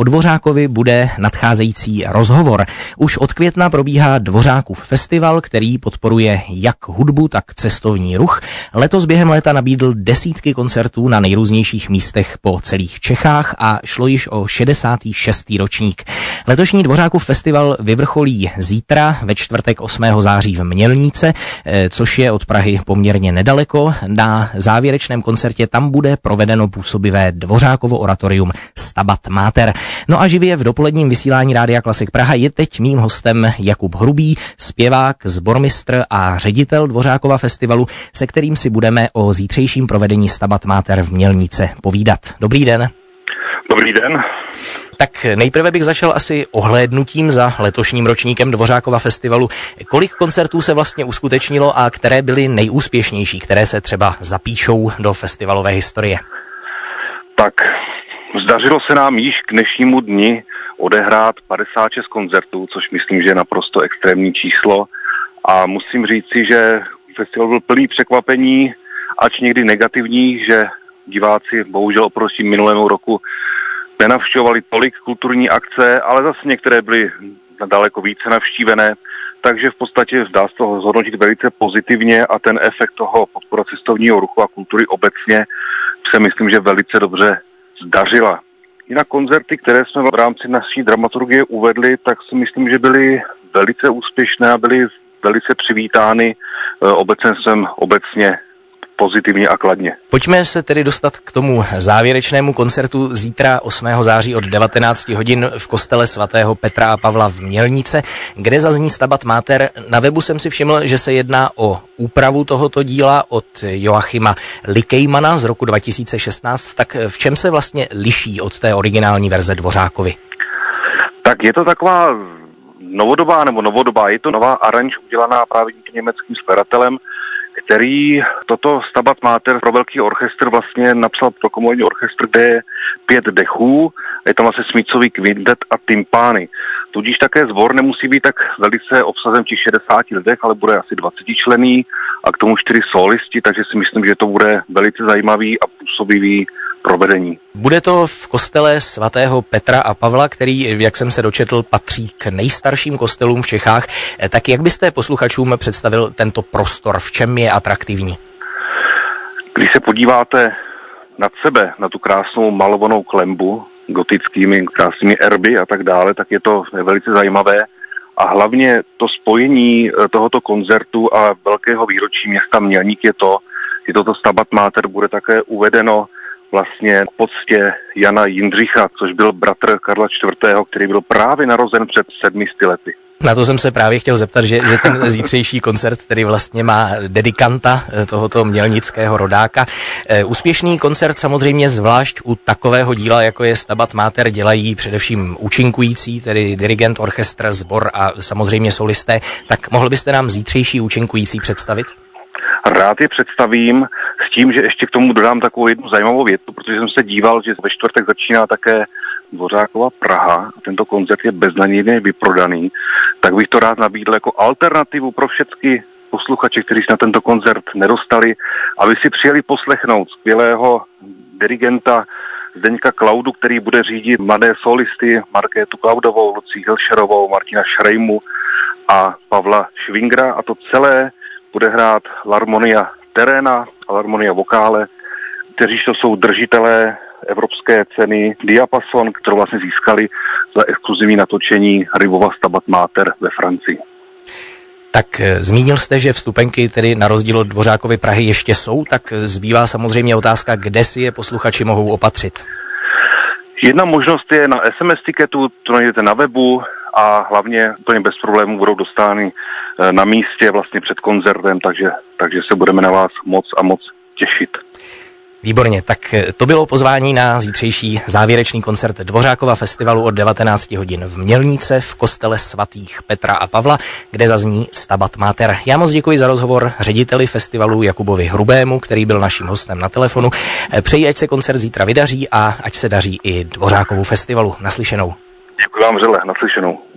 O Dvořákovi bude nadcházející rozhovor. Už od května probíhá Dvořákův festival, který podporuje jak hudbu, tak cestovní ruch. Letos během léta nabídl desítky koncertů na nejrůznějších místech po celých Čechách a šlo již o 66. ročník. Letošní Dvořákův festival vyvrcholí zítra ve čtvrtek 8. září v Mělníce, eh, což je od Prahy poměrně nedaleko. Na závěrečném koncertě tam bude provedeno působivé Dvořákovo oratorium Stabat Mater. No a živě v dopoledním vysílání Rádia Klasik Praha je teď mým hostem Jakub Hrubý, zpěvák, zbormistr a ředitel Dvořákova festivalu, se kterým si budeme o zítřejším provedení Stabat Mater v Mělnice povídat. Dobrý den. Dobrý den. Tak nejprve bych začal asi ohlédnutím za letošním ročníkem Dvořákova festivalu. Kolik koncertů se vlastně uskutečnilo a které byly nejúspěšnější, které se třeba zapíšou do festivalové historie? Tak, zdařilo se nám již k dnešnímu dni odehrát 56 koncertů, což myslím, že je naprosto extrémní číslo. A musím říci, že festival byl plný překvapení, ač někdy negativní, že diváci bohužel oproti minulému roku nenavštěvovali tolik kulturní akce, ale zase některé byly daleko více navštívené, takže v podstatě dá se to zhodnotit velice pozitivně a ten efekt toho podpora cestovního ruchu a kultury obecně se myslím, že velice dobře zdařila. Jinak koncerty, které jsme v rámci naší dramaturgie uvedli, tak si myslím, že byly velice úspěšné a byly velice přivítány eh, obecenstvem obecně pozitivně a kladně. Pojďme se tedy dostat k tomu závěrečnému koncertu zítra 8. září od 19 hodin v kostele svatého Petra a Pavla v Mělnice, kde zazní Stabat Mater. Na webu jsem si všiml, že se jedná o úpravu tohoto díla od Joachima Likejmana z roku 2016. Tak v čem se vlastně liší od té originální verze Dvořákovi? Tak je to taková novodobá nebo novodobá, je to nová aranž udělaná právě tím německým skladatelem, který toto Stabat Mater pro velký orchestr vlastně napsal pro komorní orchestr, kde je pět dechů, je tam vlastně smícový kvintet a tympány. Tudíž také zbor nemusí být tak velice obsazen těch 60 lidech, ale bude asi 20 člený a k tomu čtyři solisti, takže si myslím, že to bude velice zajímavý a působivý provedení. Bude to v kostele svatého Petra a Pavla, který, jak jsem se dočetl, patří k nejstarším kostelům v Čechách. Tak jak byste posluchačům představil tento prostor, v čem je atraktivní? Když se podíváte nad sebe, na tu krásnou malovanou klembu, gotickými krásnými erby a tak dále, tak je to velice zajímavé. A hlavně to spojení eh, tohoto koncertu a velkého výročí města Mělník je to, že toto Stabat Mater bude také uvedeno vlastně v poctě Jana Jindřicha, což byl bratr Karla IV., který byl právě narozen před sedmi lety. Na to jsem se právě chtěl zeptat, že, že ten zítřejší koncert, který vlastně má dedikanta eh, tohoto mělnického rodáka. Eh, úspěšný koncert samozřejmě zvlášť u takového díla, jako je Stabat Mater, dělají především účinkující, tedy dirigent, orchestr, sbor a samozřejmě solisté. Tak mohl byste nám zítřejší účinkující představit? Rád je představím tím, že ještě k tomu dodám takovou jednu zajímavou větu, protože jsem se díval, že ve čtvrtek začíná také Dvořákova Praha tento koncert je beznadějně vyprodaný, tak bych to rád nabídl jako alternativu pro všechny posluchače, kteří se na tento koncert nedostali, aby si přijeli poslechnout skvělého dirigenta Zdeňka Klaudu, který bude řídit mladé solisty Markétu Klaudovou, Lucí Hilšerovou, Martina Šrejmu a Pavla Švingra. A to celé bude hrát Larmonia Terena a Larmonia Vokále, kteří to jsou držitelé evropské ceny Diapason, kterou vlastně získali za exkluzivní natočení Rybova Stabat Mater ve Francii. Tak eh, zmínil jste, že vstupenky tedy na rozdíl od Dvořákovy Prahy ještě jsou, tak zbývá samozřejmě otázka, kde si je posluchači mohou opatřit. Jedna možnost je na SMS tiketu, to najdete na webu a hlavně úplně bez problémů budou dostány eh, na místě vlastně před koncertem, takže, takže se budeme na vás moc a moc těšit. Výborně, tak eh, to bylo pozvání na zítřejší závěrečný koncert Dvořákova festivalu od 19 hodin v Mělnice v kostele svatých Petra a Pavla, kde zazní Stabat Mater. Já moc děkuji za rozhovor řediteli festivalu Jakubovi Hrubému, který byl naším hostem na telefonu. Eh, přeji, ať se koncert zítra vydaří a ať se daří i Dvořákovu festivalu. Naslyšenou. Děkuji vám vřele, naslyšenou.